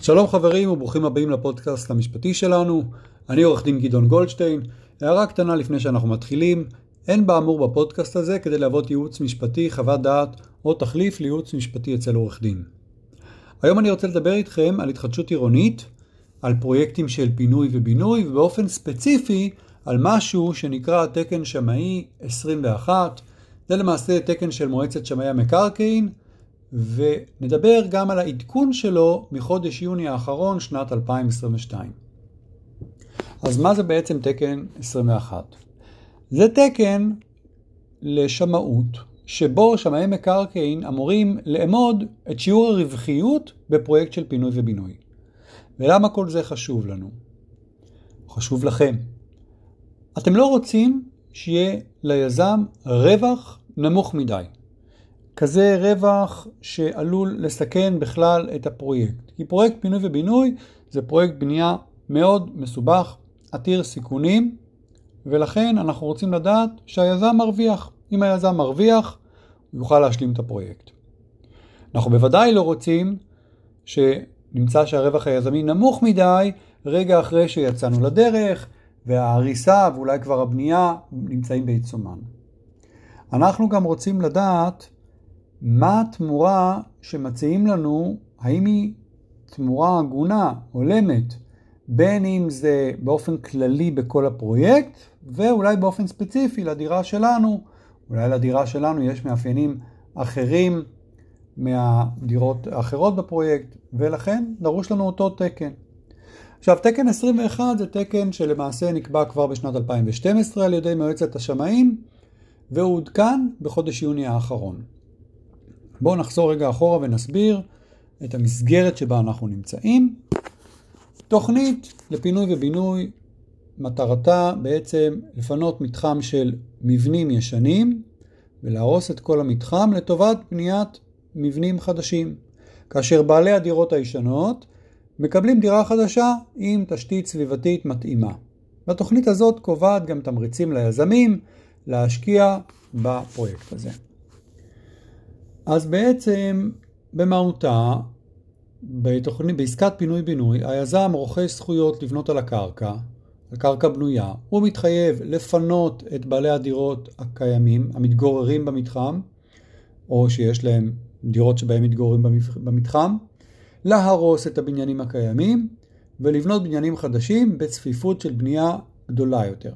שלום חברים וברוכים הבאים לפודקאסט המשפטי שלנו. אני עורך דין גדעון גולדשטיין. הערה קטנה לפני שאנחנו מתחילים, אין באמור בפודקאסט הזה כדי להוות ייעוץ משפטי, חוות דעת או תחליף לייעוץ משפטי אצל עורך דין. היום אני רוצה לדבר איתכם על התחדשות עירונית, על פרויקטים של פינוי ובינוי ובאופן ספציפי על משהו שנקרא תקן שמאי 21. זה למעשה תקן של מועצת שמאי המקרקעין ונדבר גם על העדכון שלו מחודש יוני האחרון שנת 2022. אז מה זה בעצם תקן 21? זה תקן לשמאות שבו שמאי מקרקעין אמורים לאמוד את שיעור הרווחיות בפרויקט של פינוי ובינוי. ולמה כל זה חשוב לנו? חשוב לכם. אתם לא רוצים שיהיה ליזם רווח נמוך מדי. כזה רווח שעלול לסכן בכלל את הפרויקט. כי פרויקט פינוי ובינוי זה פרויקט בנייה מאוד מסובך, עתיר סיכונים, ולכן אנחנו רוצים לדעת שהיזם מרוויח. אם היזם מרוויח, הוא יוכל להשלים את הפרויקט. אנחנו בוודאי לא רוצים שנמצא שהרווח היזמי נמוך מדי רגע אחרי שיצאנו לדרך, וההריסה ואולי כבר הבנייה נמצאים בעיצומן. אנחנו גם רוצים לדעת מה התמורה שמציעים לנו, האם היא תמורה הגונה, הולמת, בין אם זה באופן כללי בכל הפרויקט, ואולי באופן ספציפי לדירה שלנו, אולי לדירה שלנו יש מאפיינים אחרים מהדירות האחרות בפרויקט, ולכן דרוש לנו אותו תקן. עכשיו, תקן 21 זה תקן שלמעשה נקבע כבר בשנת 2012 על ידי מועצת השמאים, והוא עודכן בחודש יוני האחרון. בואו נחזור רגע אחורה ונסביר את המסגרת שבה אנחנו נמצאים. תוכנית לפינוי ובינוי, מטרתה בעצם לפנות מתחם של מבנים ישנים ולהרוס את כל המתחם לטובת בניית מבנים חדשים. כאשר בעלי הדירות הישנות מקבלים דירה חדשה עם תשתית סביבתית מתאימה. והתוכנית הזאת קובעת גם תמריצים ליזמים להשקיע בפרויקט הזה. אז בעצם במהותה, בתוכנית, בעסקת פינוי-בינוי, היזם רוכש זכויות לבנות על הקרקע, הקרקע בנויה, הוא מתחייב לפנות את בעלי הדירות הקיימים, המתגוררים במתחם, או שיש להם דירות שבהם מתגוררים במתחם, להרוס את הבניינים הקיימים ולבנות בניינים חדשים בצפיפות של בנייה גדולה יותר.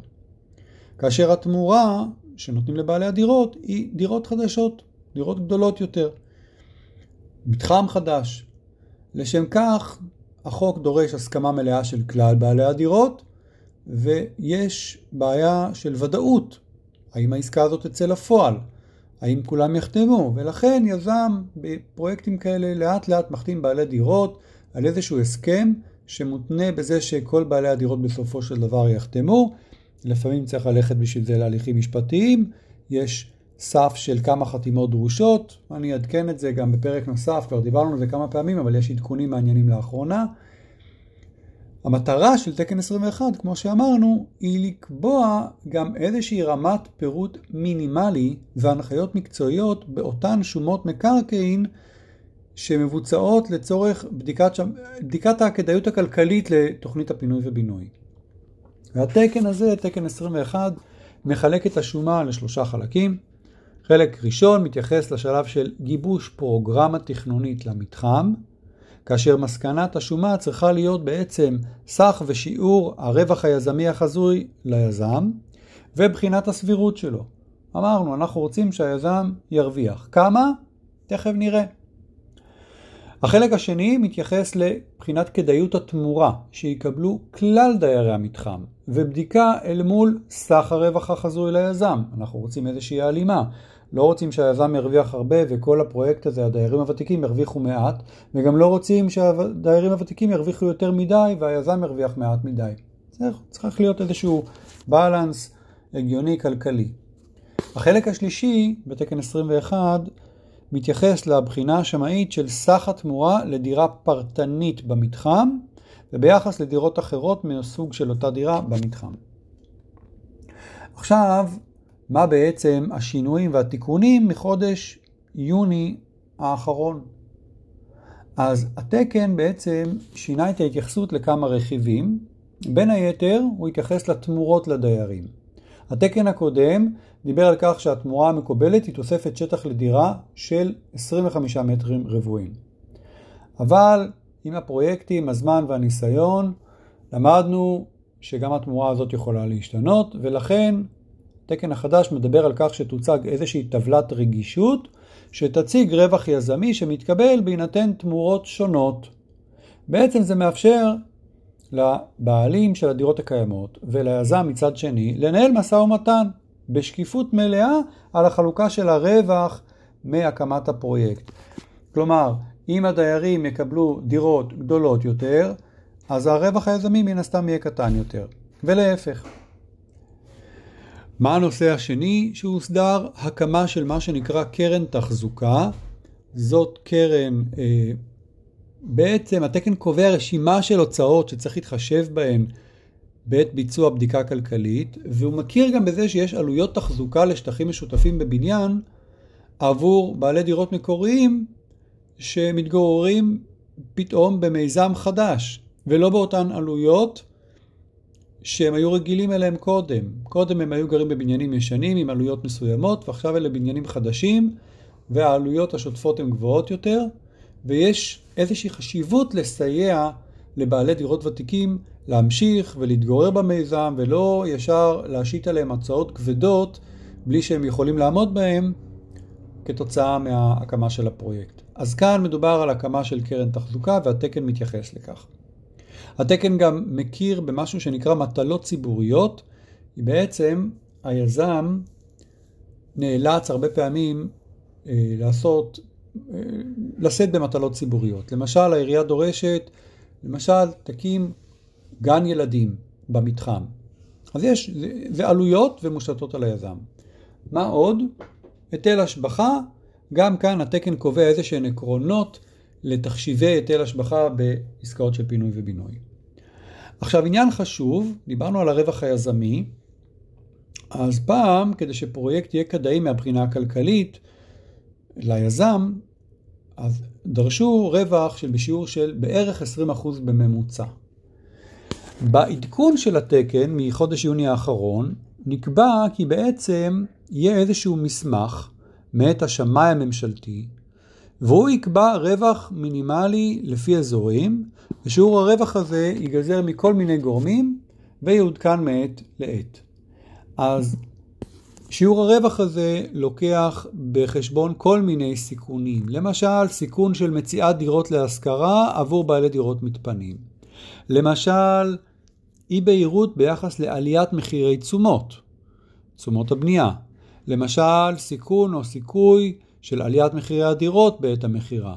כאשר התמורה שנותנים לבעלי הדירות היא דירות חדשות, דירות גדולות יותר. מתחם חדש. לשם כך החוק דורש הסכמה מלאה של כלל בעלי הדירות ויש בעיה של ודאות. האם העסקה הזאת תצא לפועל? האם כולם יחתמו? ולכן יזם בפרויקטים כאלה לאט לאט מחתים בעלי דירות על איזשהו הסכם שמותנה בזה שכל בעלי הדירות בסופו של דבר יחתמו. לפעמים צריך ללכת בשביל זה להליכים משפטיים, יש סף של כמה חתימות דרושות, אני אעדכן את זה גם בפרק נוסף, כבר דיברנו על זה כמה פעמים, אבל יש עדכונים מעניינים לאחרונה. המטרה של תקן 21, כמו שאמרנו, היא לקבוע גם איזושהי רמת פירוט מינימלי והנחיות מקצועיות באותן שומות מקרקעין שמבוצעות לצורך בדיקת, שם, בדיקת הכדאיות הכלכלית לתוכנית הפינוי ובינוי. והתקן הזה, תקן 21, מחלק את השומה לשלושה חלקים. חלק ראשון מתייחס לשלב של גיבוש פרוגרמה תכנונית למתחם, כאשר מסקנת השומה צריכה להיות בעצם סך ושיעור הרווח היזמי החזוי ליזם, ובחינת הסבירות שלו. אמרנו, אנחנו רוצים שהיזם ירוויח. כמה? תכף נראה. החלק השני מתייחס לבחינת כדאיות התמורה שיקבלו כלל דיירי המתחם ובדיקה אל מול סך הרווח החזוי ליזם. אנחנו רוצים איזושהי הלימה. לא רוצים שהיזם ירוויח הרבה וכל הפרויקט הזה, הדיירים הוותיקים ירוויחו מעט, וגם לא רוצים שהדיירים הוותיקים ירוויחו יותר מדי והיזם ירוויח מעט מדי. צריך, צריך להיות איזשהו בלנס הגיוני כלכלי. החלק השלישי בתקן 21 מתייחס לבחינה השמאית של סך התמורה לדירה פרטנית במתחם וביחס לדירות אחרות מהסוג של אותה דירה במתחם. עכשיו, מה בעצם השינויים והתיקונים מחודש יוני האחרון? אז התקן בעצם שינה את ההתייחסות לכמה רכיבים. בין היתר, הוא התייחס לתמורות לדיירים. התקן הקודם דיבר על כך שהתמורה המקובלת היא תוספת שטח לדירה של 25 מטרים רבועים. אבל עם הפרויקטים, הזמן והניסיון, למדנו שגם התמורה הזאת יכולה להשתנות, ולכן התקן החדש מדבר על כך שתוצג איזושהי טבלת רגישות שתציג רווח יזמי שמתקבל בהינתן תמורות שונות. בעצם זה מאפשר לבעלים של הדירות הקיימות וליזם מצד שני לנהל משא ומתן בשקיפות מלאה על החלוקה של הרווח מהקמת הפרויקט. כלומר, אם הדיירים יקבלו דירות גדולות יותר, אז הרווח היזמי מן הסתם יהיה קטן יותר, ולהפך. מה הנושא השני שהוסדר? הקמה של מה שנקרא קרן תחזוקה. זאת קרן, אה, בעצם התקן קובע רשימה של הוצאות שצריך להתחשב בהן בעת ביצוע בדיקה כלכלית, והוא מכיר גם בזה שיש עלויות תחזוקה לשטחים משותפים בבניין עבור בעלי דירות מקוריים שמתגוררים פתאום במיזם חדש, ולא באותן עלויות שהם היו רגילים אליהם קודם. קודם הם היו גרים בבניינים ישנים עם עלויות מסוימות, ועכשיו אלה בניינים חדשים, והעלויות השוטפות הן גבוהות יותר, ויש איזושהי חשיבות לסייע לבעלי דירות ותיקים להמשיך ולהתגורר במיזם, ולא ישר להשית עליהם הצעות כבדות בלי שהם יכולים לעמוד בהם כתוצאה מההקמה של הפרויקט. אז כאן מדובר על הקמה של קרן תחזוקה והתקן מתייחס לכך. התקן גם מכיר במשהו שנקרא מטלות ציבוריות. בעצם היזם נאלץ הרבה פעמים אה, לעשות, אה, לשאת במטלות ציבוריות. למשל, העירייה דורשת, למשל, תקים גן ילדים במתחם. אז יש, זה, זה עלויות ומושתות על היזם. מה עוד? היטל השבחה, גם כאן התקן קובע איזה שהן עקרונות לתחשיבי היטל השבחה בעסקאות של פינוי ובינוי. עכשיו עניין חשוב, דיברנו על הרווח היזמי, אז פעם כדי שפרויקט יהיה כדאי מהבחינה הכלכלית ליזם, אז דרשו רווח של בשיעור של בערך 20% בממוצע. בעדכון של התקן מחודש יוני האחרון נקבע כי בעצם יהיה איזשהו מסמך מאת השמאי הממשלתי והוא יקבע רווח מינימלי לפי אזורים, ושיעור הרווח הזה ייגזר מכל מיני גורמים ויעודכן מעת לעת. אז שיעור הרווח הזה לוקח בחשבון כל מיני סיכונים, למשל סיכון של מציאת דירות להשכרה עבור בעלי דירות מתפנים. למשל, אי בהירות ביחס לעליית מחירי תשומות, תשומות הבנייה. למשל, סיכון או סיכוי של עליית מחירי הדירות בעת המכירה.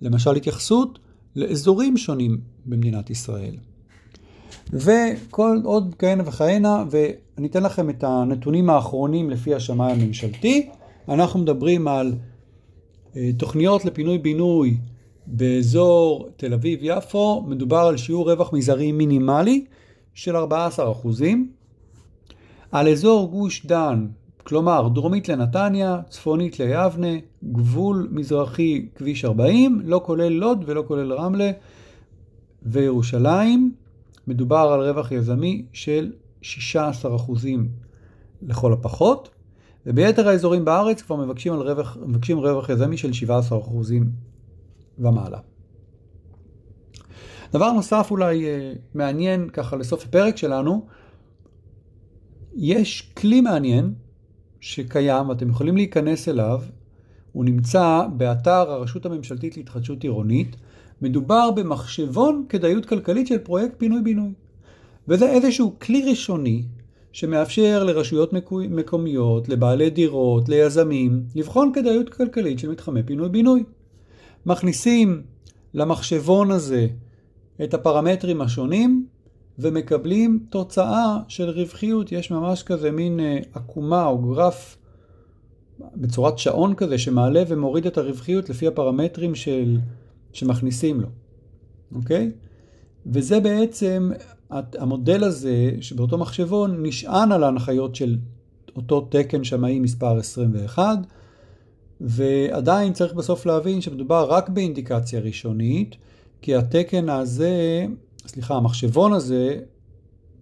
למשל התייחסות לאזורים שונים במדינת ישראל. וכל עוד כהנה וכהנה, ואני אתן לכם את הנתונים האחרונים לפי השמאי הממשלתי. אנחנו מדברים על אה, תוכניות לפינוי-בינוי באזור תל אביב-יפו, מדובר על שיעור רווח מזערי מינימלי של 14%. על אזור גוש דן כלומר דרומית לנתניה, צפונית ליבנה, גבול מזרחי כביש 40, לא כולל לוד ולא כולל רמלה וירושלים. מדובר על רווח יזמי של 16% לכל הפחות, וביתר האזורים בארץ כבר מבקשים, רווח, מבקשים רווח יזמי של 17% ומעלה. דבר נוסף אולי אה, מעניין ככה לסוף הפרק שלנו, יש כלי מעניין שקיים ואתם יכולים להיכנס אליו, הוא נמצא באתר הרשות הממשלתית להתחדשות עירונית. מדובר במחשבון כדאיות כלכלית של פרויקט פינוי-בינוי. וזה איזשהו כלי ראשוני שמאפשר לרשויות מקומיות, לבעלי דירות, ליזמים, לבחון כדאיות כלכלית של מתחמי פינוי-בינוי. מכניסים למחשבון הזה את הפרמטרים השונים, ומקבלים תוצאה של רווחיות. יש ממש כזה מין אה, עקומה או גרף בצורת שעון כזה שמעלה ומוריד את הרווחיות לפי הפרמטרים של, שמכניסים לו, אוקיי? וזה בעצם, המודל הזה שבאותו מחשבון נשען על ההנחיות של אותו תקן שמאי מספר 21, ועדיין צריך בסוף להבין שמדובר רק באינדיקציה ראשונית, כי התקן הזה, סליחה, המחשבון הזה,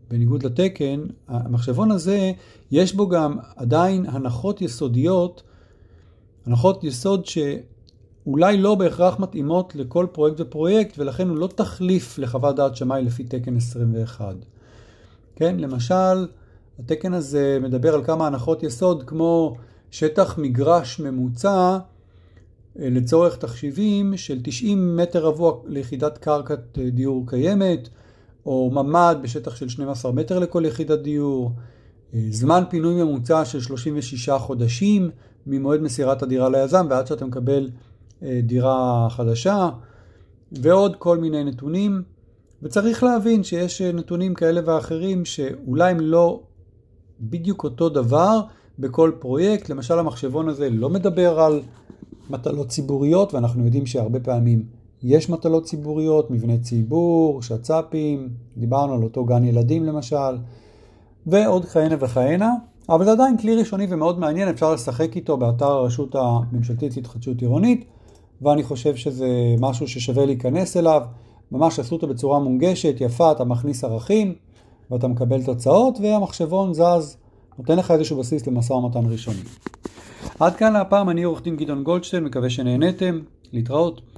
בניגוד לתקן, המחשבון הזה, יש בו גם עדיין הנחות יסודיות, הנחות יסוד שאולי לא בהכרח מתאימות לכל פרויקט ופרויקט, ולכן הוא לא תחליף לחוות דעת שמאי לפי תקן 21. כן, למשל, התקן הזה מדבר על כמה הנחות יסוד, כמו שטח מגרש ממוצע לצורך תחשיבים של 90 מטר רבוע ליחידת קרקעת אה, דיור קיימת, או ממ"ד בשטח של 12 מטר לכל יחידת דיור, אה, זמן פינוי ממוצע של 36 חודשים ממועד מסירת הדירה ליזם ועד שאתה מקבל דירה חדשה, ועוד כל מיני נתונים. וצריך להבין שיש נתונים כאלה ואחרים שאולי הם לא בדיוק אותו דבר בכל פרויקט. למשל המחשבון הזה לא מדבר על מטלות ציבוריות, ואנחנו יודעים שהרבה פעמים יש מטלות ציבוריות, מבני ציבור, שצ"פים, דיברנו על אותו גן ילדים למשל, ועוד כהנה וכהנה. אבל זה עדיין כלי ראשוני ומאוד מעניין, אפשר לשחק איתו באתר הרשות הממשלתית להתחדשות עירונית, ואני חושב שזה משהו ששווה להיכנס אליו. ממש עשו אותו בצורה מונגשת, יפה, אתה מכניס ערכים ואתה מקבל תוצאות, והמחשבון זז, נותן לך איזשהו בסיס למשא ומתן ראשוני. עד כאן להפעם, אני עורך דין גדעון גולדשטיין, מקווה שנהניתם, להתראות.